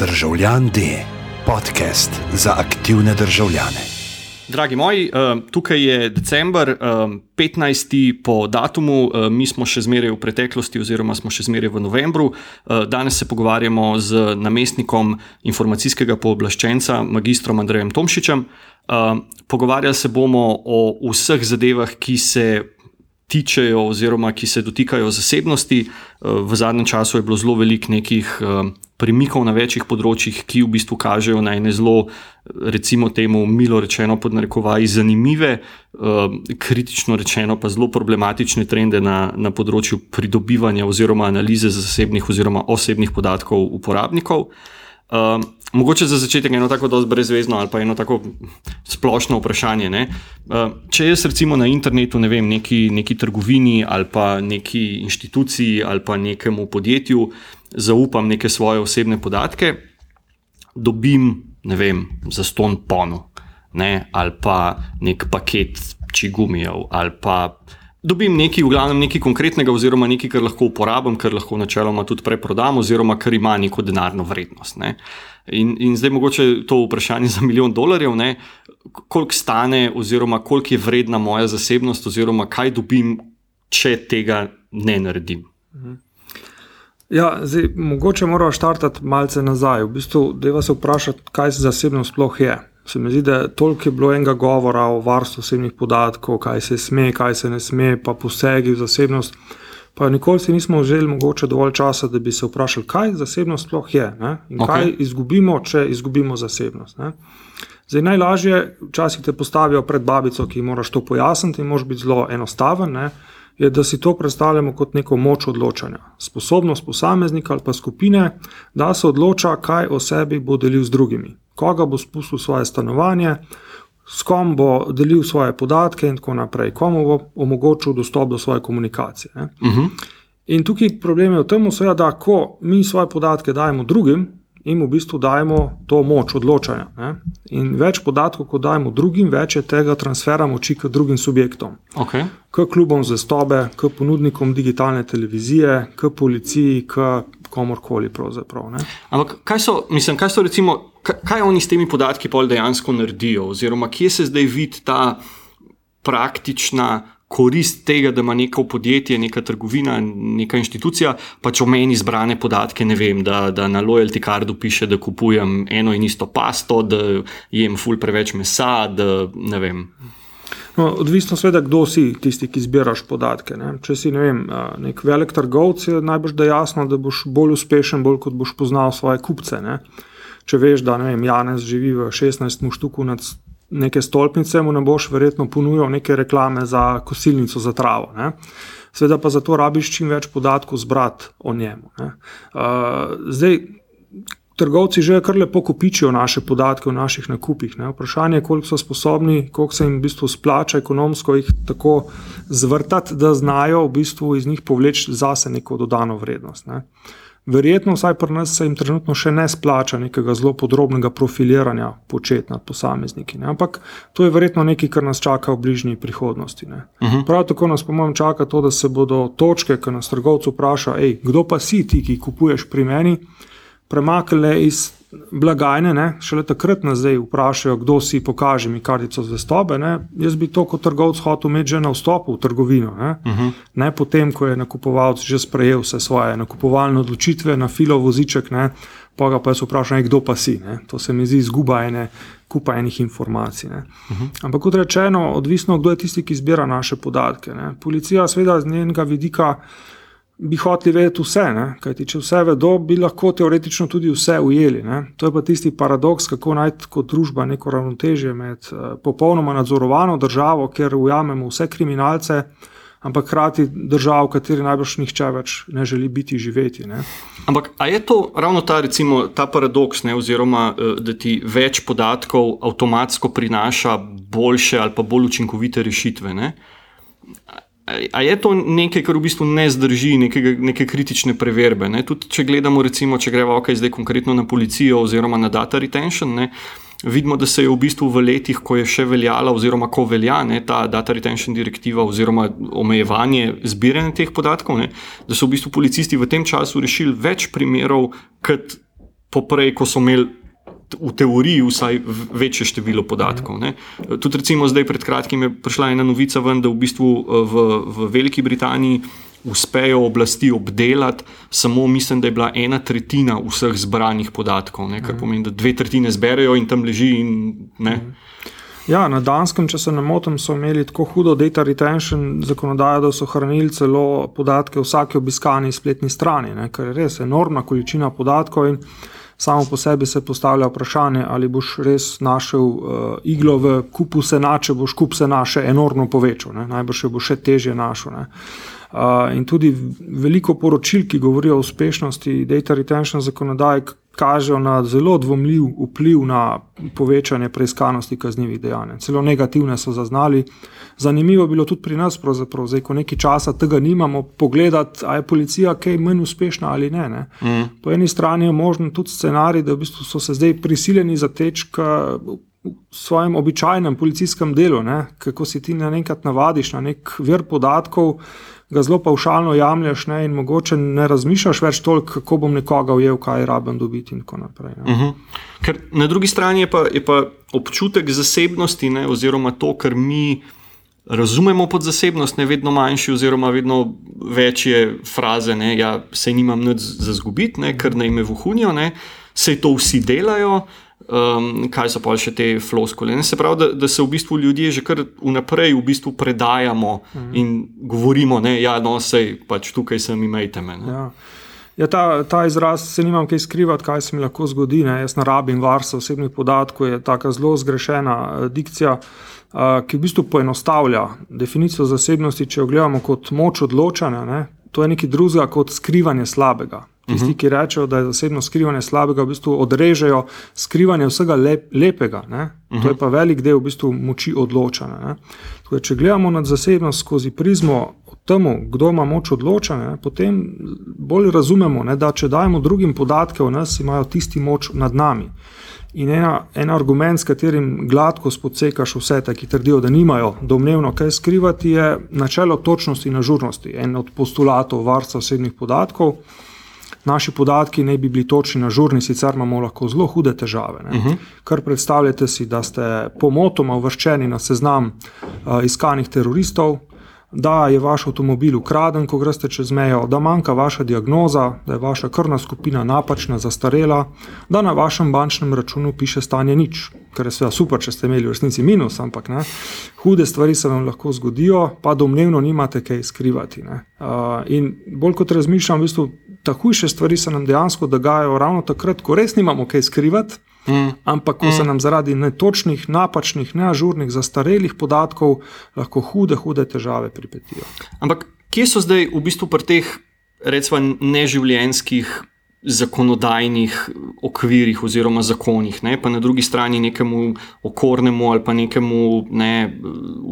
Državljan D, podcast za aktivne državljane. Dragi moji, eh, tukaj je december, 15. po datumu, eh, mi smo še zmeraj v preteklosti, oziroma smo še zmeraj v novembru. Eh, danes se pogovarjamo z namestnikom informacijskega pooblaščenca, magistrom Andrejem Tomšičem. Pogovarjali se bomo o vseh zadevah, ki se tičejo, oziroma ki se dotikajo zasebnosti. V zadnjem času je bilo zelo veliko nekih premikov na večjih področjih, ki v bistvu kažejo na ene zelo, recimo, temu, milo rečeno, podnarekovaji zanimive, eh, kritično rečeno, pa zelo problematične trende na, na področju pridobivanja oziroma analize zasebnih oziroma osebnih podatkov uporabnikov. Uh, mogoče za začetek eno tako zelo brezvezno ali pa eno tako splošno vprašanje. Uh, če jaz recimo na internetu, ne vem, neki, neki trgovini ali pa neki inštituciji ali pa nekemu podjetju uh, zaupam neke svoje osebne podatke, dobim, ne vem, za ston ponu, ne, ali pa nek paket čigumijev, ali pa dobim nekaj, v glavnem nekaj konkretnega, oziroma nekaj, kar lahko uporabim, kar lahko načeloma tudi preprodam, oziroma kar ima neko denarno vrednost. Ne. In, in zdaj mogoče to vprašanje za milijon dolarjev, koliko stane, oziroma koliko je vredna moja zasebnost, oziroma kaj dobim, če tega ne naredim. Mhm. Ja, zdaj, mogoče moramo štartati malce nazaj. V bistvu, da se vprašati, kaj se zasebno sploh je. Se mi zdi, da toliko je bilo enega govora o varstvu osebnih podatkov, kaj se sme, kaj se ne sme, pa posegi v zasebnost. Pa nikoli si nismo vzeli mogoče dovolj časa, da bi se vprašali, kaj zasebnost sploh je ne? in okay. kaj izgubimo, če izgubimo zasebnost. Ne? Zdaj, najlažje, včasih te postavijo pred babico, ki moraš to pojasniti, in moraš biti zelo enostaven. Ne? Je, da si to predstavljamo kot neko moč odločanja, sposobnost posameznika ali pa skupine, da se odloča, kaj o sebi bo delil z drugimi, koga bo spustil v svoje stanovanje, s kom bo delil svoje podatke in tako naprej, komu bo omogočil dostop do svoje komunikacije. Uh mhm. -huh. In tukaj problem je v tem, da ko mi svoje podatke dajemo drugim, jim v bistvu dajemo to moč odločanja. Ne? In več podatkov, ko dajemo drugim, več je tega transfera moči k drugim subjektom. Okay. K klubom za stobe, k ponudnikom digitalne televizije, k policiji, k komorkoli. Ampak kaj so, mislim, kaj so recimo, kaj, kaj oni s temi podatki pol dejansko naredijo, oziroma kje se zdaj vidi ta praktična korist tega, da ima neko podjetje, neka trgovina, neka inštitucija, pač o meni zbrane podatke. Ne vem, da, da na lojalty kardu piše, da kupujem eno in isto pasto, da jem ful preveč mesa. Da, No, odvisno je, kdo si tisti, ki zbiraš podatke. Ne? Če si ne vem, nek velik trgovec, je najbrž da jasno, da boš bolj uspešen, bolj kot boš poznal svoje kupce. Ne? Če veš, da vem, Janez živi v 16 muštuku nad neke stolpnice, mu ne boš verjetno ponujal neke reklame za kosilnico za travo. Ne? Sveda pa zato rabiš čim več podatkov zbrati o njemu. Uh, zdaj, trgovci že kar lepo kopičijo naše podatke o naših nakupih. Ne? Vprašanje je, koliko so sposobni, koliko se jim v bistvu splača ekonomsko jih tako zvrtati, da znajo v bistvu iz njih povleči zase neko dodano vrednost. Ne? Verjetno, vsaj pri nas, se jim trenutno še ne splača nekega zelo podrobnega profiliranja početi nad posamezniki. Ne? Ampak to je verjetno nekaj, kar nas čaka v bližnji prihodnosti. Uh mhm. -huh. Prav tako nas, po mojem, čaka to, da se bodo točke, ki nas trgovci vprašajo, kdo pa si ti, ki kupuješ pri meni, premaknile iz blagajne, ne? šele takrat nas zdaj vprašajo, kdo si pokaže mi kartico zvestobe. Ne? Jaz bi to kot trgovec hotel imeti že na vstopu v trgovino, ne, uh mhm. -huh. ne potem, ko je nakupovalec že sprejel vse svoje nakupovalne odločitve na filo voziček, ne? pa ga pa jaz vprašam, kdo pa si. Ne? To se mi zdi izguba ene. Kupa enih informacij. Uh mhm. -huh. Ampak, kot rečeno, odvisno, kdo je tisti, ki zbira naše podatke. Ne. Policija, seveda, z njenega vidika, bi hoteli vedeti vse. Kajti, če vse vedo, bi lahko teoretično tudi vse ujeli. Ne? To je pa tisti paradoks, kako najti kot družba neko ravnotežje med uh, popolnoma nadzorovano državo, kjer ujamemo vse kriminalce. Ampak hkrati država, v kateri najbrž nihče več ne želi biti živeti. Ne? Ampak je to ravno ta, recimo, ta paradoks, ne, oziroma eh, da ti več podatkov avtomatsko prinaša boljše ali pa bolj učinkovite rešitve? Ne? A je to nekaj, kar v bistvu ne zdrži nekega, neke kritične preverbe? Ne? Tudi če gledamo, recimo, če gremo okay, zdaj konkretno na policijo oziroma na data retention, ne? vidimo, da se je v bistvu v letih, ko je še veljala, oziroma ko velja ne, ta data retention direktiva oziroma omejevanje zbiranja teh podatkov, ne? da so v bistvu policisti v tem času rešili več primerov, kot poprej, ko so imeli. V teoriji, vsaj večje število podatkov. Ne. Tudi, recimo, zdaj pred kratkim je prišla ena novica, ven, da v bistvu v, v Veliki Britaniji uspejo oblasti obdelati, samo mislim, da je bila ena tretjina vseh zbranih podatkov, ne, kar mhm. pomeni, da dve tretjine zberejo in tam leži. In, mhm. ja, na Danskem, če se ne motim, so imeli tako hudo data retention zakonodajo, da so hranili celo podatke o vsaki obiskani spletni strani, ne, kar je res enormna količina podatkov. Samo po sebi se postavlja vprašanje, ali boš res našel uh, iglo v kupu sena, če boš kup sena še enormno povečal, ne? najbrž bo še težje našel. Uh, in tudi veliko poročil, ki govorijo o uspešnosti data retention zakonodaje, kažejo na zelo dvomljiv vpliv na povečanje preiskanosti kaznjivih dejanj. Celo negativne so zaznali. Zanimivo je bilo tudi pri nas, zdaj, ko nekaj časa tega nimamo, pogledati, ali je policija kaj manj uspešna ali ne. ne. Mm. Po eni strani je možen tudi scenarij, da v bistvu so se zdaj prisiljeni zateči k svojem običajnem policijskem delu, ne. kako si ti na enkrat navadiš na nek vir podatkov ga zelo paušalno jamlješ ne, in mogoče ne razmišljaš več toliko, kako bom nekoga ujel, kaj rabim dobiti. In tako naprej. Uh mhm. -huh. Ker na drugi strani je pa, je pa občutek zasebnosti, ne, oziroma to, kar mi. Razumemo pod zasebnost, ne vedno manjši, oziroma vedno večje fraze, da ja, se nimam nič za zgubiti, ker naj me vuhunijo, se to vsi delajo, um, kaj so pa še te floskole. Se pravi, da, da se v bistvu ljudje že kar vnaprej v bistvu predajamo mhm. in govorimo, da ja, no, sej pač tukaj sem, imejte me. Ja. Ja, ta, ta izraz se nimam kaj skrivati, kaj se mi lahko zgodi. Ne? Jaz ne rabim varstva osebnih podatkov, je tako zelo zgrešena uh, dikcija, uh, ki v bistvu poenostavlja definicijo zasebnosti. Če jo gledamo kot moč odločanja, ne? to je nekaj drugega kot skrivanje slabega. Tisti, ki rečejo, da je zasebno skrivanje slabega, v bistvu odrežejo skrivanje vsega lep, lepega. Uh -huh. To je pa velik del v bistvu moči odločanja. Torej, če gledamo na zasebnost skozi prizmo temu, kdo ima moč odločanja, potem bolj razumemo, ne, da če dajemo drugim podatke o nas, imajo tisti moč nad nami. In ena, en argument, s katerim gladko spodsekaš vse te, ki trdijo, da nimajo domnevno kaj skrivati, je načelo točnosti in ažurnosti, en od postulatov varstva osebnih podatkov naši podatki ne bi bili točni na žurni, sicer imamo lahko zelo hude težave. Uh mhm. -huh. Kar predstavljate si, da ste pomotoma uvrščeni na seznam uh, iskanih teroristov, da je vaš avtomobil ukraden, ko greste čez mejo, da manjka vaša diagnoza, da je vaša krvna skupina napačna, zastarela, da na vašem bančnem računu piše stanje nič, kar je seveda super, če ste imeli v resnici minus, ampak ne. Hude stvari se vam lahko zgodijo, pa domnevno nimate kaj skrivati. Uh, in bolj kot razmišljam, v bistvu ta hujše stvari se nam dejansko dogajajo ravno takrat, ko res nimamo kaj skrivati. Mm. Ampak, ko se mm. nam zaradi netočnih, napačnih, neažurnih, zastarelih podatkov lahko hude, hude težave pripetijo. Ampak, kje so zdaj v bistvu pri teh, recimo, neživljenjskih zakonodajnih okvirih oziroma zakonih, ne? pa na drugi strani nekemu okornemu ali pa nekemu ne,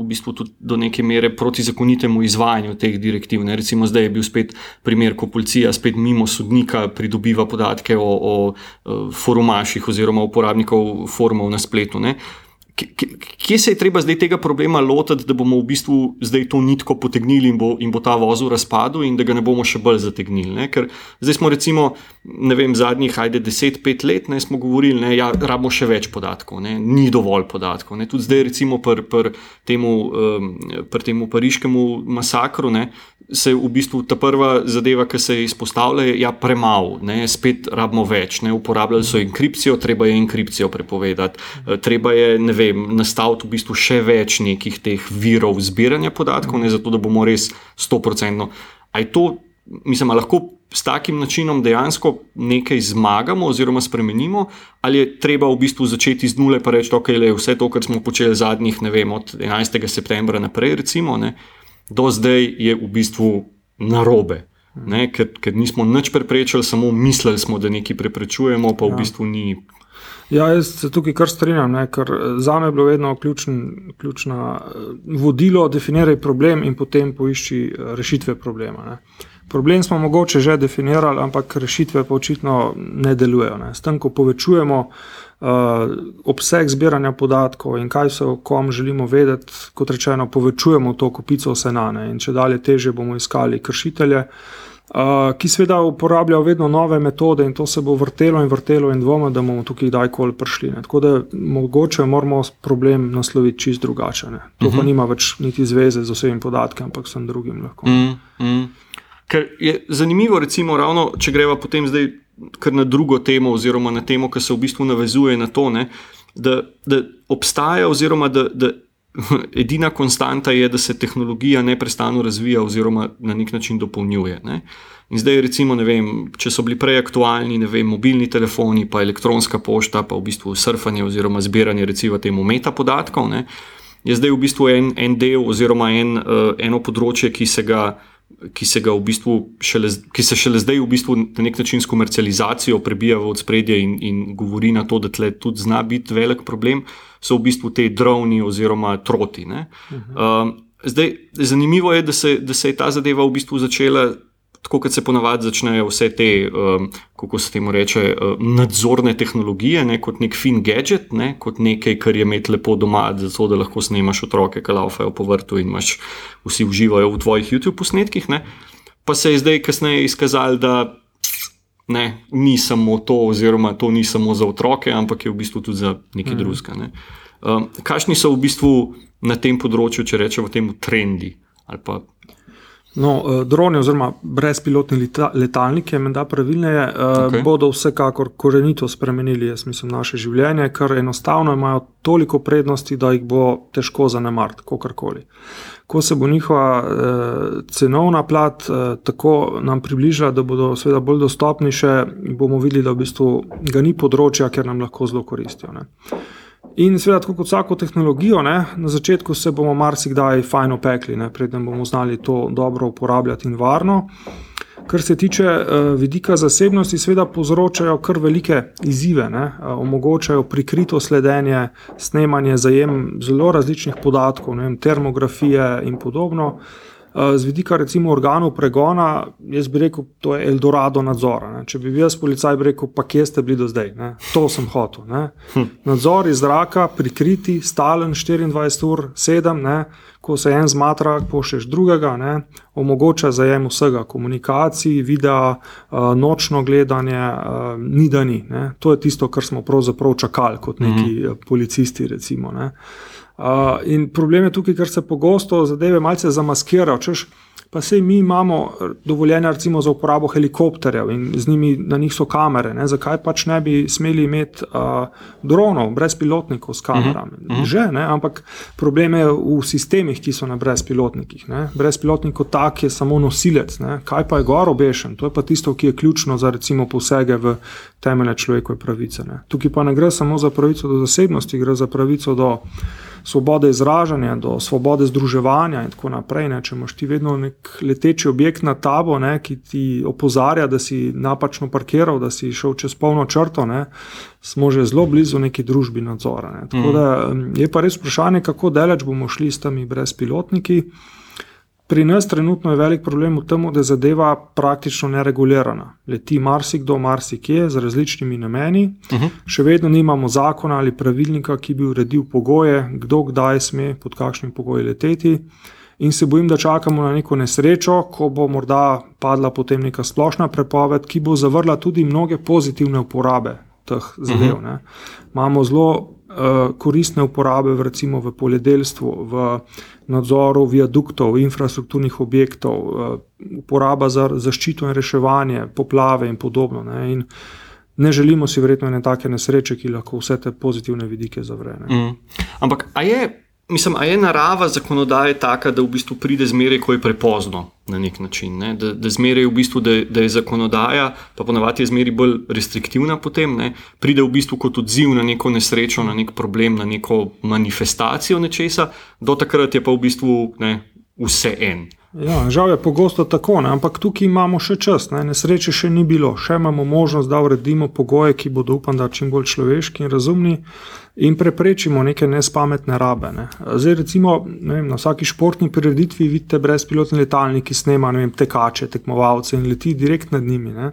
v bistvu tudi do neke mere protizakonitemu izvajanju teh direktiv. Ne? Recimo zdaj je bil spet primer, ko policija spet mimo sodnika pridobiva podatke o, o, o forumaših oziroma uporabnikov forumov na spletu. Ne? Kje se je treba zdaj tega problema lotiti, da bomo v bistvu zdaj to nitko potegnili in bo, in bo ta vozel razpadel, in da ga ne bomo še bolj zategnili? Ne? Ker zdaj smo, recimo, ne vem, zadnjih, ajde, 10-5 let, ne smo govorili, da ja, rabimo še več podatkov, ne? ni dovolj podatkov. Ne? Tudi zdaj, recimo, pri pr temu, um, pr temu pariškemu masakru, ne? se v bistvu ta prva zadeva, ki se je ja, premalo, spet rabimo več. Ne? Uporabljali so enkripcijo, treba je enkripcijo prepovedati, e, treba je vem, nastaviti v bistvu še več nekih teh virov zbiranja podatkov, ne? zato da bomo res 100%. Ali to, mislim, lahko s takim načinom dejansko nekaj zmagamo oziroma spremenimo, ali je treba v bistvu začeti z nule in reči, da okay, je vse to, kar smo počeli zadnjih, ne vem, od 11. septembra naprej, recimo. Ne? do zdaj je v bistvu narobe. Ne, ker, ker nismo nič preprečili, samo mislili smo, da nekaj preprečujemo, pa v ja. bistvu ni. Ja, jaz se tukaj kar strinjam, ne, ker za me je bilo vedno ključn, ključno eh, vodilo, definiraj problem in potem poišči eh, rešitve problema. Ne. Problem smo mogoče že definirali, ampak rešitve pa očitno ne delujejo. Ne. S tem, ko povečujemo uh, obseg zbiranja podatkov in kaj se o kom želimo vedeti, kot rečeno, povečujemo to kupico senane in če dalje teže bomo iskali kršitelje. Uh, ki seveda uporabljajo vedno nove metode, in to se bo vrtelo in vrtelo, in dvomim, da bomo tukaj kdajkoli prišli. Ne. Tako da mogoče moramo problem nasloviti čist drugače. Ne. To uh -huh. pa mhm. nima več niti zveze z osebnim podatkom, ampak sem drugim lahko. Mm, mm. Ker je zanimivo, recimo, ravno, če greva potem zdaj na drugo temo, oziroma na temo, ki se v bistvu navezuje na to, ne, da, da obstaja, oziroma da. da edina konstanta je, da se tehnologija neustano razvija oziroma na nek način dopolnjuje. Ne? In zdaj, recimo, vem, če so bili prej aktualni vem, mobilni telefoni, pa elektronska pošta, pa v bistvu surfanje oziroma zbiranje recimo temu metapodatkov, ne? je zdaj v bistvu en, en del oziroma en, uh, eno področje, ki se ga ki se, v bistvu šele, ki se šele zdaj v bistvu na nek način s komercializacijo prebija v spredje in, in govori na to, da tle tudi zna biti velik problem, so v bistvu te droni oziroma troti. Uh -huh. um, zdaj, zanimivo je, da se, da se je ta zadeva v bistvu začela tako kot se ponavadi začnejo vse te, um, kako se temu reče, um, nadzorne tehnologije, ne, kot nek fin gadget, ne, kot nekaj, kar je imeti lepo doma, zato da lahko snemaš otroke, ki laufajo po vrtu in imaš vsi uživajo v tvojih YouTube posnetkih. Ne. Pa se je zdaj kasneje izkazalo, da ne, ni samo to, oziroma to ni samo za otroke, ampak je v bistvu tudi za nekaj mm. drugega. Ne. Um, Kakšni so v bistvu na tem področju, če rečemo, temu trendi? No, eh, droni, oziroma brezpilotni letalniki, menda pravilneje, eh, okay. bodo vsekakor korenito spremenili mislim, naše življenje, ker enostavno imajo toliko prednosti, da jih bo težko zanemariti, kakorkoli. Ko se bo njihova eh, cenovna plat eh, tako nam približala, da bodo seveda bolj dostopni, še bomo videli, da v bistvu ga ni področja, ker nam lahko zelo koristijo. Ne. In seveda, tako kot vsako tehnologijo, ne, na začetku se bomo marsikdaj fajn opekli, preden bomo znali to dobro uporabljati in varno. Kar se tiče uh, vidika zasebnosti, seveda povzročajo kar velike izzive, ne, uh, omogočajo prikrito sledenje, snemanje, zajem zelo različnih podatkov, ne, termografije in podobno. Uh, z vidika recimo organov pregona, jaz bi rekel, to je Eldorado nadzora. Ne. Če bi bil jaz policaj, bi rekel, pa kje ste bili do zdaj, ne. to sem hotel. Hm. Nadzor iz zraka, prikriti, stalen 24 ur, 7, ne. ko se en zmatra, pošlješ drugega, ne. omogoča zajem vsega, komunikacij, videa, nočno gledanje, ni da ni. Ne. To je tisto, kar smo pravzaprav čakali kot neki mhm. policisti. Recimo, ne. Uh, in problem je tukaj, ker se pogosto zadeve malce zamaskirajo. Češ, pa sej mi imamo dovoljenje recimo, za uporabo helikopterjev in z njimi na njih so kamere. Ne? Zakaj pač ne bi smeli imeti uh, dronov, brezpilotnikov s kamerami? Uh mhm, -huh. Mhm. Že, ne? ampak problem je v sistemih, ki so na brezpilotnikih. Ne? Brezpilotnik kot tak je samo nosilec. Ne? Kaj pa je gor obešen? To je pa tisto, ki je ključno za recimo posege v temeljne človekove pravice. Ne? Tukaj pa ne gre samo za pravico do zasebnosti, gre za pravico do svobode izražanja, do svobode združevanja in tako naprej. Ne. Če imaš ti vedno nek leteči objekt na tabo, ne, ki ti opozarja, da si napačno parkiral, da si šel čez polno črto, ne, smo že zelo blizu neki družbi nadzora. Ne. Tako mm. da je pa res vprašanje, kako daleč bomo šli s temi brezpilotniki. Pri nas trenutno je velik problem v tem, da je zadeva praktično neregulirana. Leti marsikdo, marsikje z različnimi nameni. Uh mhm. -huh. Še vedno nimamo zakona ali pravilnika, ki bi uredil pogoje, kdo kdaj sme, pod kakšnimi pogoji leteti. In se bojim, da čakamo na neko nesrečo, ko bo morda padla potem neka splošna prepoved, ki bo zavrla tudi mnoge pozitivne uporabe teh zadev. Uh mhm. -huh. Imamo zelo koristne uporabe, recimo v poljedelstvu, v nadzoru viaduktov, infrastrukturnih objektov, eh, uporaba za zaščito in reševanje, poplave in podobno. Ne, in ne želimo si verjetno ene take nesreče, ki lahko vse te pozitivne vidike zavrene. Mm. Ampak, a je Mislim, a je narava zakonodaje taka, da v bistvu pride zmeraj, ko je prepozno na nek način. Ne? Da, da zmeraj v bistvu, da, da je zakonodaja, pa ponavadi je zmeraj bolj restriktivna potem, ne? pride v bistvu kot odziv na neko nesrečo, na nek problem, na neko manifestacijo nečesa, do takrat je pa v bistvu ne, vse en. Ja, žal je pogosto tako, ne? ampak tukaj imamo še čas, ne? nesreče še ni bilo, še imamo možnost, da uredimo pogoje, ki bodo, upam, da čim bolj človeški in razumni in preprečimo neke nespametne rabe. Ne? Zdaj, recimo, vem, na vsaki športni prireditvi vidite brezpilotni letalniki, snema vem, tekače, tekmovalce in leti direkt nad njimi. Ne?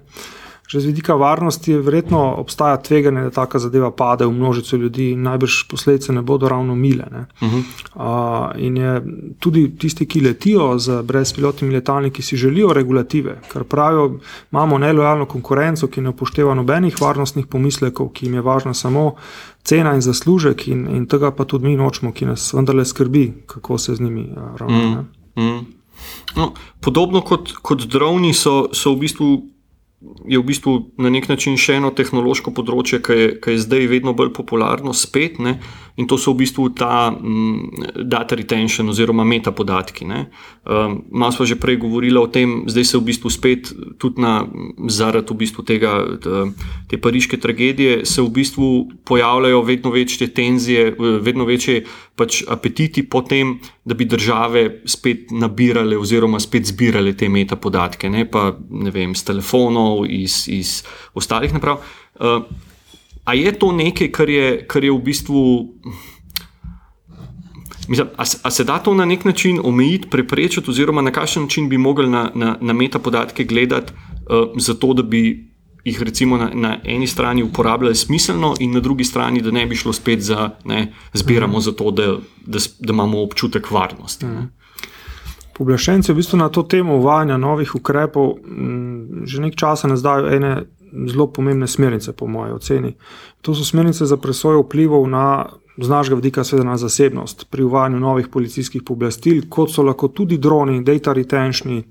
Že z vidika varnosti je verjetno obstaja tveganje, da taka zadeva pade v množico ljudi in najbrž posledice ne bodo ravno mile. Uh -huh. uh, in je tudi tisti, ki letijo z brezpilotnimi letalniki, si želijo regulative, ker pravijo, imamo nelojalno konkurenco, ki ne upošteva nobenih varnostnih pomislekov, ki jim je važna samo cena in zaslužek, in, in tega pa tudi mi nočemo, ki nas vendarle skrbi, kako se z njimi ravna. Uh -huh. No, podobno kot, kot droni so, so v bistvu je v bistvu na nek način še eno tehnološko področje, ki je, ki je zdaj vedno bolj popularno, spet. Ne? In to so v bistvu ta um, data retention oziroma metapodatki. Um, Malo smo že prej govorili o tem, zdaj se v bistvu spet tudi na, zaradi v bistvu tega, te pariške tragedije, se v bistvu pojavljajo vedno večje tenzije, vedno večje pač apetiti po tem, da bi države spet nabirale oziroma spet zbirale te metapodatke, ne pa ne vem, z telefonov, iz, iz ostalih naprav. Uh, A je to nekaj, kar je, kar je v bistvu. Mislim, a, a se da to na nek način omejiti, preprečiti, oziroma na kakšen način bi mogli na, na, na metapodatke gledati, uh, zato da bi jih recimo na, na eni strani uporabljali smiselno, in na drugi strani, da ne bi šlo spet za, da zbiramo za to, da, da, da imamo občutek varnosti. Mhm. Poblaščenci v bistvu na to temo uvajanja novih ukrepov m, že nekaj časa ne zdajo ene zelo pomembne smernice, po mojem oceni. To so smernice za presojo vplivov na, z našega vidika, seveda na zasebnost pri uvajanju novih policijskih pooblastil, kot so lahko tudi droni, data retention,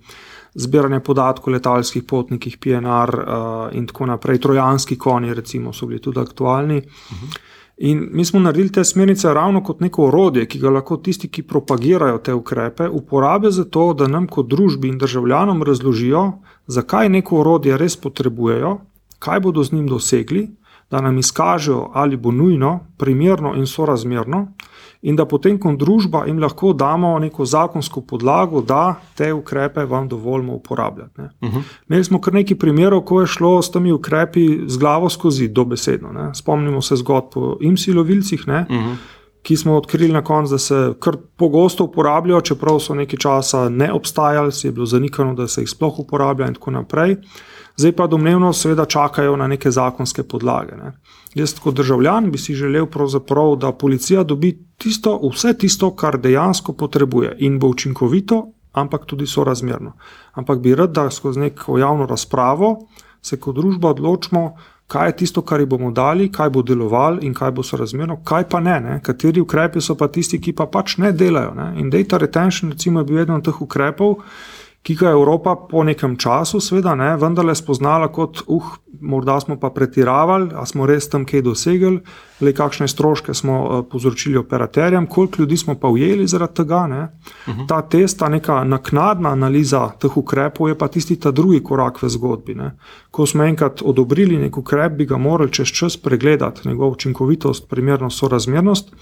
zbiranje podatkov o letalskih potnikih, PNR uh, in tako naprej. Trojanski konji, recimo, so bili tudi aktualni. Uh -huh. In mi smo naredili te smernice ravno kot neko orodje, ki ga lahko tisti, ki propagirajo te ukrepe, uporabijo za to, da nam kot družbi in državljanom razložijo, zakaj neko orodje res potrebujejo, kaj bodo z njim dosegli, da nam izkažejo, ali bo nujno, primerno in sorazmerno, in da potem kot družba jim lahko damo neko zakonsko podlago, da te ukrepe vam dovolimo uporabljati. Uh mhm. -huh. Imeli smo kar nekaj primerov, ko je šlo s temi ukrepi z glavo skozi, dobesedno. Ne? Spomnimo se zgodb o imsilovilcih. Uh mhm. -huh. Ki smo odkrili na koncu, da se kar pogosto uporabljajo, čeprav so nekaj časa ne obstajali, se je bilo zanikano, da se jih sploh uporablja, in tako naprej. Uh, zdaj pa domnevno, seveda, čakajo na neke zakonske podlage. Ne. Jaz, kot državljan, bi si želel, da policija dobi tisto, vse tisto, kar dejansko potrebuje in bo učinkovito, ampak tudi sorazmerno. Ampak bi rad, da skozi neko javno razpravo se kot družba odločimo, kaj je tisto, kar bomo dali, kaj bo delovalo in kaj bo sorazmerno, kaj pa ne, ne. kateri ukrepi so pa tisti, ki pa pač ne delajo. Ne. In data retention, recimo, je bil eden od teh ukrepov ki ga je Evropa po nekem času, seveda, ne, vendarle spoznala kot, uh, morda smo pa pretiravali, a smo res tam kaj dosegli, le kakšne stroške smo uh, povzročili operaterjem, koliko ljudi smo pa ujeli zaradi tega. Uh mhm. -huh. Ta test, ta neka naknadna analiza teh ukrepov je pa tisti ta drugi korak v zgodbi. Ne. Ko smo enkrat odobrili nek ukrep, bi ga morali čez čas pregledati, njegov učinkovitost, primernost, sorazmernost.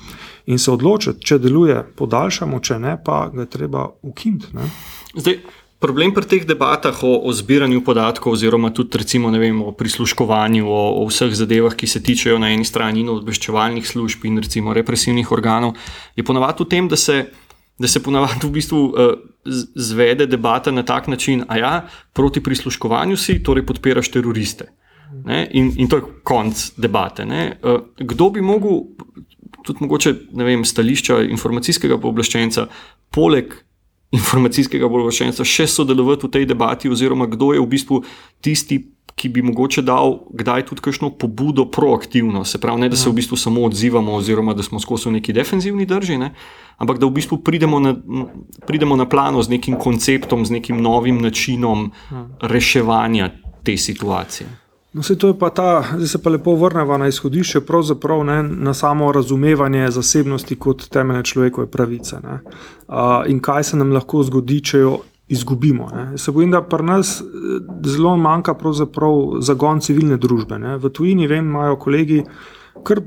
In se odločiti, če deluje, podaljšamo, če ne, pa ga je treba ukiniti. Problem pri teh debatah o, o zbiranju podatkov, oziroma tudi recimo, vem, o prisluškovanju, o, o vseh zadevah, ki se tičejo na eni strani obveščevalnih služb in recimo represivnih organov, je ponavadi v tem, da se, da se ponavadi v bistvu uh, zvede debata na tak način, da ja, proti prisluškovanju si, torej podpiraš teroriste. Ne, in, in to je konc debate. Uh, kdo bi mogel, tudi mogoče, vem, stališča informacijskega pooblaščenca, poleg informacijskega obveščenstva še sodelovati v tej debati, oziroma kdo je v bistvu tisti, ki bi mogoče dal kdaj tudi kakšno pobudo proaktivno. Se pravi, ne da se v bistvu samo odzivamo, oziroma da smo skozi neki defenzivni drži, ne? ampak da v bistvu pridemo na, pridemo na plano z nekim konceptom, z nekim novim načinom reševanja te situacije. No, to je pa ta, zdaj se pa lepo vrnemo na izhodišče, pravzaprav ne, na samo razumevanje zasebnosti kot temeljne človekove pravice. Uh, in kaj se nam lahko zgodi, če jo izgubimo. Ne. Se bojim, da pri nas eh, zelo manjka zagon civilne družbe. Ne. V tujini, vem, imajo kolegi kar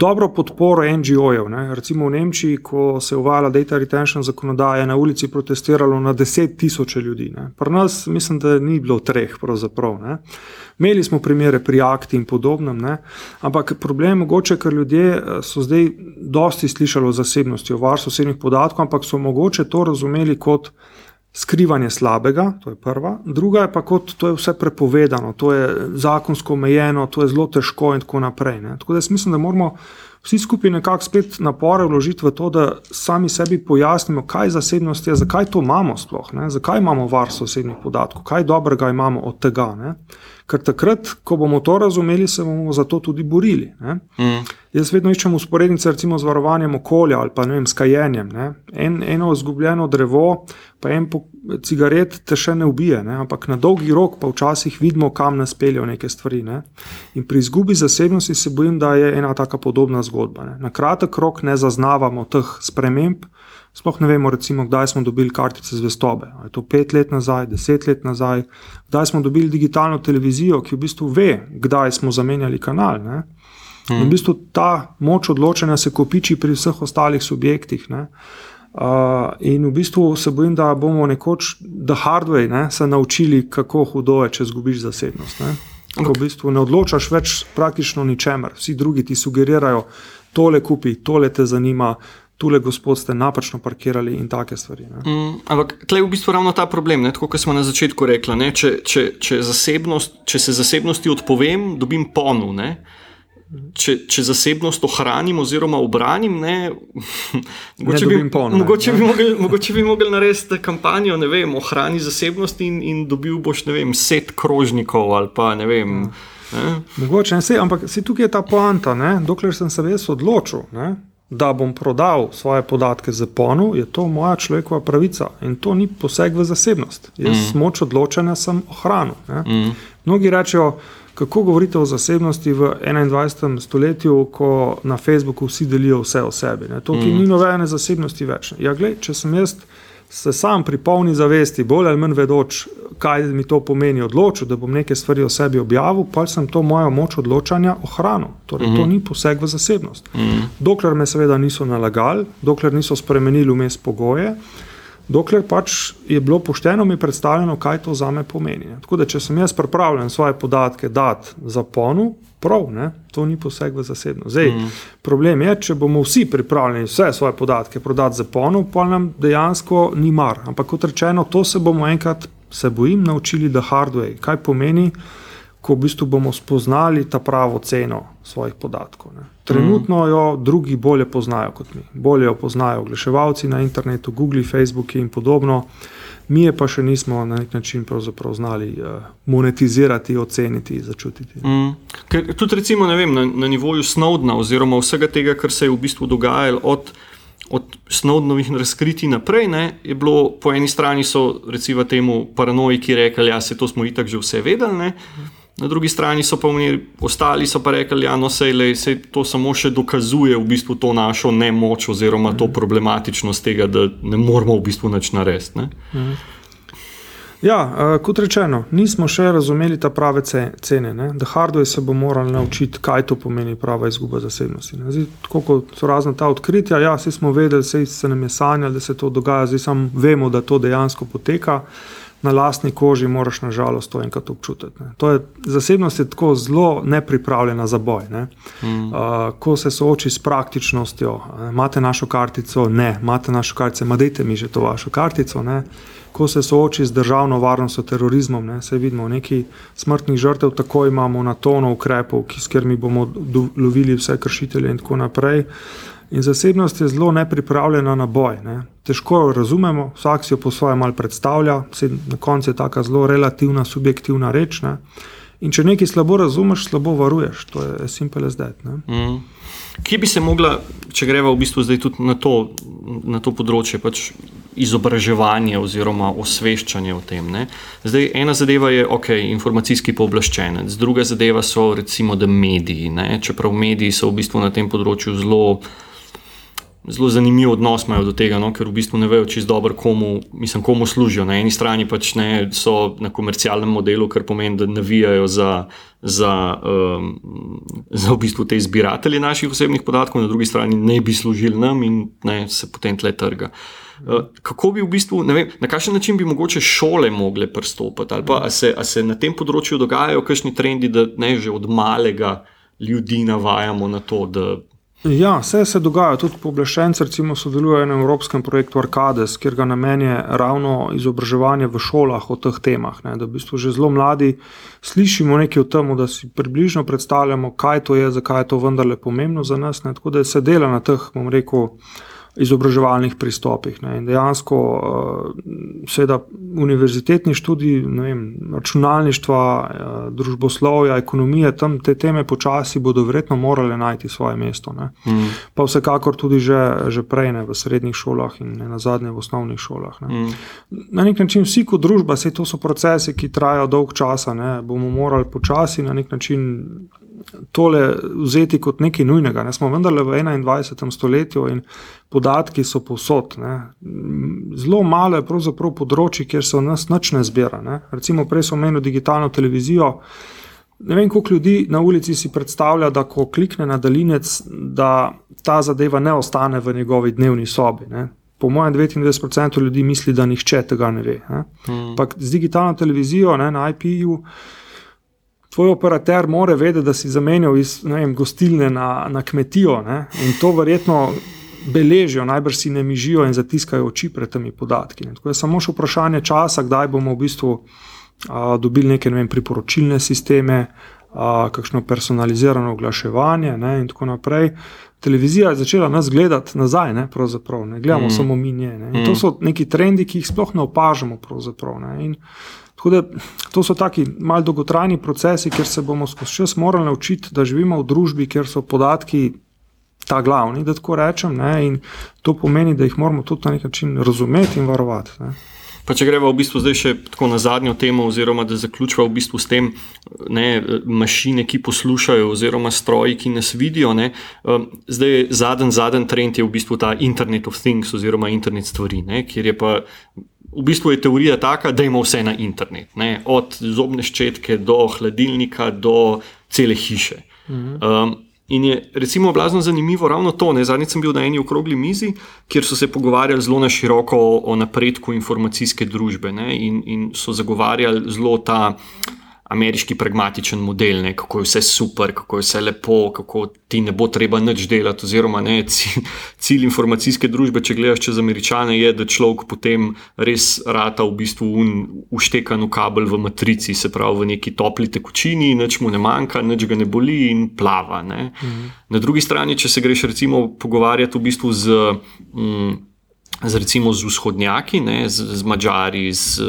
dobro podporo NGO-jev. Recimo v Nemčiji, ko se je uvajala data retention zakonodaja, je na ulici protestiralo na deset tisoče ljudi. Ne. Pri nas mislim, da ni bilo treh. Imeli smo primere pri akti in podobnem, ne. ampak problem je mogoče, ker ljudje eh, so zdaj dosti slišali o zasebnosti, o varstvu osebnih podatkov, ampak so mogoče to razumeli kot skrivanje slabega, to je prva, druga je pa kot to je vse prepovedano, to je zakonsko omejeno, to je zelo težko in tako naprej. Ne. Tako da jaz mislim, da moramo vsi skupaj nekako spet napore vložiti v to, da sami sebi pojasnimo, kaj zasebnost je, zakaj to imamo sploh, ne? zakaj imamo varstvo osebnih podatkov, kaj dobrega imamo od tega. Ne? Ker takrat, ko bomo to razumeli, se bomo za to tudi borili. Mm. Jaz vedno iščem usporednice recimo z varovanjem okolja ali pa vem, s kajenjem. En, eno izgubljeno drevo, pa en cigaret te še ne ubije, ne? ampak na dolgi rok pa včasih vidimo, kam nas peljejo neke stvari. Ne? In pri izgubi zasebnosti se bojim, da je ena taka podobna zgodba. Ne? Na kratek rok ne zaznavamo teh sprememb. Sploh ne vemo, recimo, kdaj smo dobili kartice zvestobe. Je to pet let nazaj, deset let nazaj, kdaj smo dobili digitalno televizijo, ki v bistvu ve, kdaj smo zamenjali kanal. Ne? In v bistvu ta moč odločanja se kopiči pri vseh ostalih subjektih. Ne? Uh, in v bistvu se bojim, da bomo nekoč, da hardware ne, se naučili, kako hudo je, če izgubiš zasebnost. Ne? Ko v bistvu ne odločaš več praktično ničemer, vsi drugi ti sugerirajo, tole kupi, tole te zanima, tole gospod ste napačno parkirali in take stvari. Mm, ampak tle je v bistvu ravno ta problem, ne? tako kot smo na začetku rekli. Če, če, če, če se zasebnosti odpovem, dobim ponu če, če zasebnost ohranim oziroma obranim, ne, mogoče, ne bi, pon, mogoče, ne. Bi mogli, mogoče bi mogli narediti kampanjo, ne vem, ohrani zasebnost in, in dobil boš, ne vem, set krožnikov ali pa ne vem. Ne. Mogoče ne se, ampak se tukaj je ta poanta, ne, dokler sem se jaz odločil. Ne. Da bom prodal svoje podatke za ponu, je to moja človekova pravica in to ni poseg v zasebnost. Jaz mm. moč odločanja sem ohranil. Mm. Mnogi rečejo, kako govorite o zasebnosti v 21. stoletju, ko na Facebooku vsi delijo vse o sebi. Ne? To, ki mm. ni nobene zasebnosti več. Ja, gled, če sem jaz se sam pri polni zavesti, bolj ali manj vedoč, kaj mi to pomeni, odločil, da bom neke stvari o sebi objavil, pa sem to mojo moč odločanja ohranil. Torej, mm -hmm. To ni poseg v zasebnost. Mm -hmm. Dokler me seveda niso nalagali, dokler niso spremenili vmes pogoje dokler pač je bilo pošteno mi predstavljeno, kaj to za me pomeni. Tako da, če sem jaz pripravljen svoje podatke dati za ponu, prav, ne, to ni poseg v zasebno. Zdaj, mm. problem je, če bomo vsi pripravljeni vse svoje podatke prodati za ponu, pa nam dejansko ni mar. Ampak kot rečeno, to se bomo enkrat, se bojim, naučili, da hardware, kaj pomeni ko v bistvu bomo spoznali ta pravo ceno svojih podatkov. Ne. Trenutno jo drugi bolje poznajo kot mi. Bolje jo poznajo oglaševalci na internetu, Google, Facebook in podobno. Mi je pa še nismo na nek način znali uh, monetizirati, oceniti, začutiti. Mm. Ker, tudi recimo, vem, na, na nivoju Snowdna, oziroma vsega tega, kar se je v bistvu dogajalo od, od Snowdnovih razkritij naprej, ne, je bilo po eni strani, so recimo temu paranoiki rekli, da ja, se to smo itak že vse vedeli. Ne. Na drugi strani so pa oni, ostali so pa rekli, da ja, no, se to samo še dokazuje v bistvu to našo nemoč oziroma to mhm. problematičnost tega, da ne moramo v bistvu nič narediti. Mhm. Ja, uh, kot rečeno, nismo še razumeli ta prave cene. Ne? Da hardware se bo moral naučiti, kaj to pomeni prava izguba zasebnosti. Zdaj, tako kot so razne ta odkritja, ja, vsi smo vedeli, vse se nam je sanjalo, da se to dogaja, zdaj samo vemo, da to dejansko poteka. Uh, na lastni koži moraš nažalost to enkrat občutiti. To je, zasebnost je tako zelo nepripravljena za boj. Ne? Mm. Uh, ko se sooči s praktičnostjo, imate našo kartico, ne, imate našo kartico, madejte mi že to vašo kartico. Ne? Ko se sooči z državno varnostjo, terorizmom, ne, se vidimo, nekaj smrtnih žrtev, tako imamo na tono ukrepov, ki, s katerimi bomo lovili vse kršitelje, in tako naprej. Uh, In zasebnost je zelo nepripravljena na boj. Ne. Težko jo razumemo, vsak si jo po svojem mal predstavlja, na koncu je tako zelo relativna, subjektivna reč. Ne. In če nekaj slabo razumeš, slabo varuješ, to je simple that. Mm. Kje bi se mogla, če greva v bistvu zdaj tudi na to, na to področje, pač izobraževanje oziroma osveščanje o tem? Ne? Zdaj, ena zadeva je, ok, informacijski pooblaščenec, druga zadeva so recimo mediji. Ne? Čeprav mediji so v bistvu na tem področju zelo zelo zanimiv odnos imajo do tega, no, ker v bistvu ne vejo čisto dobro, komu, mislim, komu služijo. Na eni strani pač ne so na komercialnem modelu, kar pomeni, da navijajo za, za, um, za v bistvu te zbiratelje naših osebnih podatkov, na drugi strani ne bi služili nam in ne, se potem tle trga. Uh, kako bi v bistvu, vem, na kakšen način bi mogoče šole mogle pristopiti, ali pa se, se na tem področju dogajajo kakšni trendi, da ne že od malega ljudi navajamo na to, da Ja, vse se dogaja. Tudi pooblaščenci sodelujejo na evropskem projektu Arcades, kjer ga namen je ravno izobraževanje v šolah o teh temah. Ne, da v bistvu že zelo mladi slišimo nekaj o tem, da si približno predstavljamo, kaj to je, zakaj je to vendarle pomembno za nas. Ne, tako da se dela na teh, bom rekel izobraževalnih pristopih. Ne. In dejansko, eh, seveda, univerzitetni študij, vem, računalništva, eh, družboslovja, ekonomije, tam te teme počasi bodo verjetno morale najti svoje mesto. Mm. Pa vsekakor tudi že, že prej ne, v srednjih šolah in ne na zadnje v osnovnih šolah. Mm. Na nek način vsi kot družba, vse to so procesi, ki trajajo dolg časa, ne, bomo morali počasi na nek način tole vzeti kot nekaj nujnega. Ne. Smo vendarle v 21. stoletju in podatki so povsod. Ne. Zelo malo je pravzaprav področji, kjer se v nas nič ne zbira. Ne. Recimo, prej smo imeli digitalno televizijo. Ne vem, koliko ljudi na ulici si predstavlja, da ko klikne na daljinec, da ta zadeva ne ostane v njegovi dnevni sobi. Ne. Po mojem, 99% ljudi misli, da nihče tega ne ve. Ampak hmm. z digitalno televizijo ne, na IP-ju tvoj operater mora vedeti, da si zamenjal iz vem, gostilne na, na kmetijo ne? in to verjetno beležijo, najbrž si ne mižijo in zatiskajo oči pred temi podatki. Ne? Tako je samo še vprašanje časa, kdaj bomo v bistvu a, dobili neke ne vem, priporočilne sisteme, a, kakšno personalizirano oglaševanje ne? in tako naprej. Televizija je začela nas gledati nazaj, ne, ne gledamo mm. samo mi. Ne, mm. To so neki trendi, ki jih sploh ne opažamo. Ne, Tako da to so taki malce dolgotrajni procesi, ker se bomo skozi čas morali naučiti, da živimo v družbi, kjer so podatki ta glavni, da tako rečem. Ne, in to pomeni, da jih moramo tudi na nek način razumeti in varovati. Ne. Pa če gremo v bistvu zdaj še tako na zadnjo temo, oziroma da zaključimo v bistvu s tem, ne, mašine, ki poslušajo, oziroma stroji, ki nas vidijo. Ne, um, zdaj, zadnji zadn trend je v bistvu ta Internet of Things, oziroma internet stvari, ne, kjer je pa v bistvu je teorija taka, da imamo vse na internet, ne? od zobne ščetke do hladilnika do cele hiše. Um, in je recimo blazno zanimivo ravno to. Zadnjič sem bil na eni okrogli mizi, kjer so se pogovarjali zelo na široko o, o napredku informacijske družbe ne? in, in so zagovarjali zelo ta ameriški pragmatičen model, ne, kako je vse super, kako je vse lepo, kako ti ne bo treba nič delati. Oziroma, ne, cilj informacijske družbe, če gledaš čez američane, je, da človek potem res rata v bistvu uštekan v kabel v matrici, se pravi v neki topli tekočini, nič mu ne manjka, nič ga ne boli in plava. Mhm. Na drugi strani, če se greš recimo pogovarjati v bistvu z. Mm, z, recimo, z vzhodnjaki, ne, z, z Mačari, z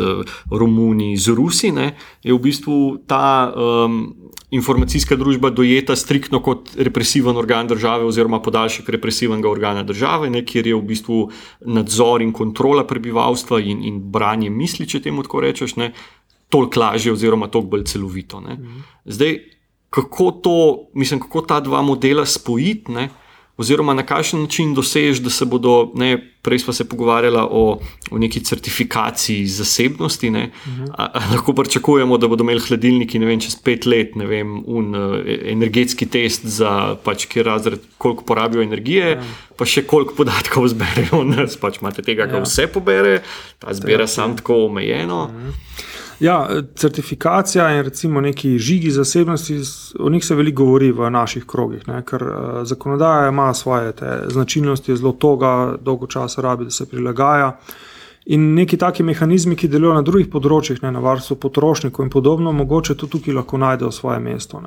Romuni, z Rusi, ne, je v bistvu ta um, informacijska družba dojeta striktno kot represiven organ države, oziroma podaljšek represivnega organa države, ne, kjer je v bistvu nadzor in kontrola prebivalstva in, in branje misli, če temu tako rečeš, toliko lažje, oziroma toliko bolj celovito. Mhm. Zdaj, kako to, mislim, kako ta dva modela spojiti? Oziroma na kakšen način dosežeš, da se bodo, ne, prej smo se pogovarjali o, o neki certifikaciji zasebnosti. Ne, uh -huh. a, a lahko pričakujemo, da bodo imeli hladilniki vem, čez pet let vem, un, uh, energetski test za pač, kjer razred, koliko porabijo energije, ja. pa še koliko podatkov zberejo. Nas pač imate tega, ja. ki vse pobere, ta zbira sam tako omejeno. Uh mhm. -huh. Ja, certifikacija in recimo neki žigi zasebnosti, o njih se veliko govori v naših krogih, ne, ker uh, zakonodaja ima svoje značilnosti, je zelo toga, dolgo časa rabi, da se prilagaja. In neki taki mehanizmi, ki delujejo na drugih področjih, ne, na varstvu potrošnikov in podobno, mogoče tudi tukaj lahko najdejo svoje mesto.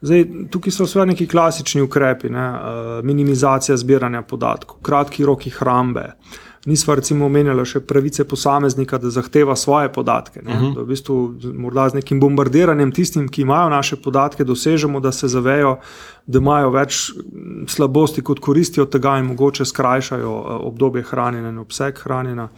Zdaj, tukaj so vse neki klasični ukrepi, ne, uh, minimizacija zbiranja podatkov, kratki roki hrambe. Uh, nismo recimo omenjali še pravice posameznika, da zahteva svoje podatke. Uh mhm. -huh. v bistvu, morda z nekim bombardiranjem tistim, ki imajo naše podatke, dosežemo, da se zavejo, da imajo več slabosti kot koristi od tega in mogoče skrajšajo eh, obdobje hranjenja in obseg hranjenja.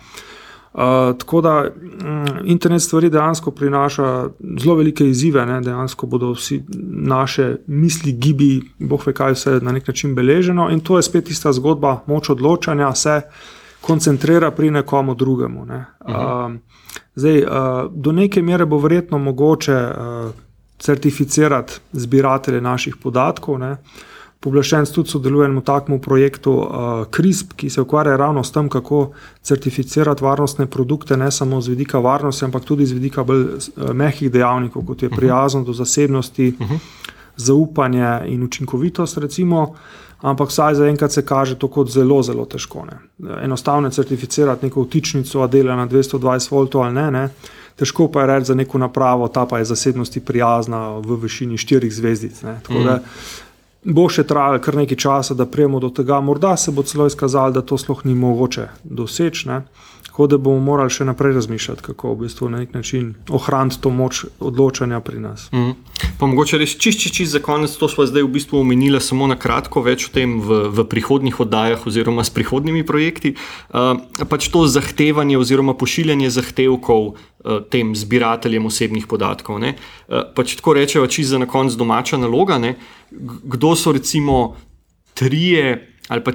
Uh, tako da um, internet stvari dejansko prinaša zelo velike izzive, ne? dejansko bodo vsi naše misli, gibi, boh ve kaj, vse na nek način beleženo. In to je spet tista zgodba, moč odločanja, se uh, koncentrira pri nekomu drugemu. Ne. Uh, zdaj, uh, do neke mere bo verjetno mogoče uh, certificirati zbiratelje naših podatkov. Ne. Poblaščen tudi sodelujem v takem projektu uh, CRISP, ki se ukvarja ravno s tem, kako certificirati varnostne produkte, ne samo z vidika varnosti, ampak tudi z vidika bolj uh, mehkih dejavnikov, kot je prijaznost do zasebnosti, uh -huh zaupanje in učinkovitost, recimo, ampak vsaj zaenkrat se kaže to kot zelo, zelo težko. Ne. Enostavno je certificirati neko vtičnico, a dela na 220 V ali ne. ne. Težko pa je reči za neko napravo, ta pa je zasebnosti prijazna v višini štirih zvezdic. Ne. Tako da bo še trajalo kar nekaj časa, da prijemo do tega. Morda se bo celo izkazalo, da to sploh ni mogoče doseči. Ne. Tako da bomo morali še naprej razmišljati, kako v bistvu na nek način ohraniti to moč odločanja pri nas. Mm. Pa mogoče res čišči čist, čist za konec, to smo zdaj v bistvu omenili samo na kratko, več o tem v, v prihodnih oddajah oziroma s prihodnimi projekti. Uh, pač to zahtevanje oziroma pošiljanje zahtevkov uh, tem zbirateljem osebnih podatkov. Uh, pač tako rečejo, čisto za na konec domača naloga. Ne? Kdo so recimo trije ali pa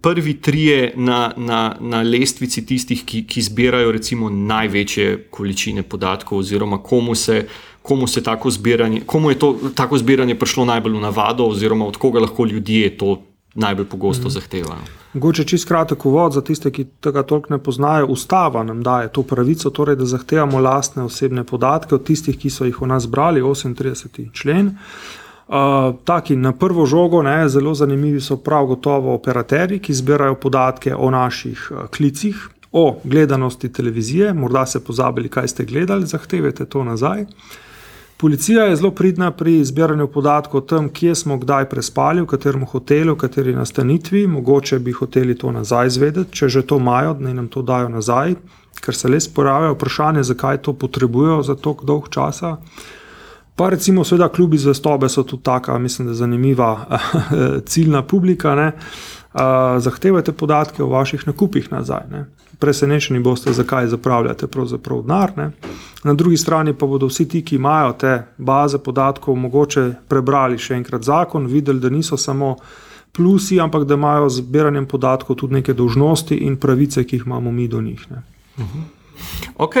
prvi trije na, na, na lestvici tistih, ki, ki zbirajo recimo največje količine podatkov, oziroma komu se, komu se tako zbiranje, komu je to tako zbiranje prišlo najbolj v navado, oziroma od koga lahko ljudje to najbolj pogosto mm. zahtevajo. Mogoče čist kratek uvod za tiste, ki tega toliko ne poznajo. Ustava nam daje to pravico, torej, da zahtevamo lastne osebne podatke od tistih, ki so jih v nas brali, 38. člen. Uh, taki na prvo žogo, ne, zelo zanimivi so prav gotovo operaterji, ki zbirajo podatke o naših uh, klicih, o gledanosti televizije. Morda ste pozabili, kaj ste gledali, zahtevajte to nazaj. Policija je zelo pridna pri zbiranju podatkov o tem, kje smo kdaj prespali, v katerem hotelu, v kateri nastanitvi. Mogoče bi hoteli to nazaj izvedeti, če že to imajo, da nam to dajo nazaj, ker se le sporajajo vprašanje, zakaj to potrebujejo za tako dolg časa. Pa recimo, seveda, klubi zvestobe so tudi taka, mislim, da zanimiva ciljna publika. Ne? Zahtevajte podatke o vaših nakupih nazaj. Ne? Presenečeni boste, zakaj zapravljate pravzaprav denar. Na drugi strani pa bodo vsi ti, ki imajo te baze podatkov, mogoče prebrali še enkrat zakon, videli, da niso samo plusi, ampak da imajo z zbiranjem podatkov tudi neke dožnosti in pravice, ki jih imamo mi do njih. Uh -huh. Ok.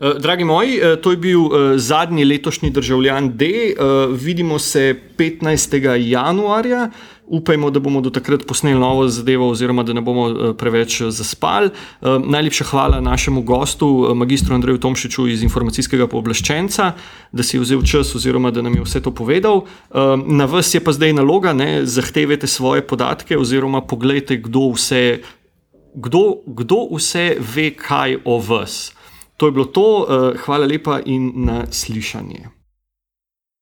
Eh, dragi moji, eh, to je bil eh, zadnji letošnji državljan D. Vidimo se 15. januarja. Upajmo, da bomo do takrat posneli novo zadevo, oziroma da ne bomo preveč zaspali. Najlepša hvala našemu gostu, magistru Andreju Tomšiču iz informacijskega pooblaščenca, da si je vzel čas, oziroma da nam je vse to povedal. Na vas je pa zdaj naloga, da zahtevate svoje podatke, oziroma pogledajte, kdo vse, kdo, kdo vse ve kaj o vas. To je bilo to, uh, hvala lepa in na slišanje.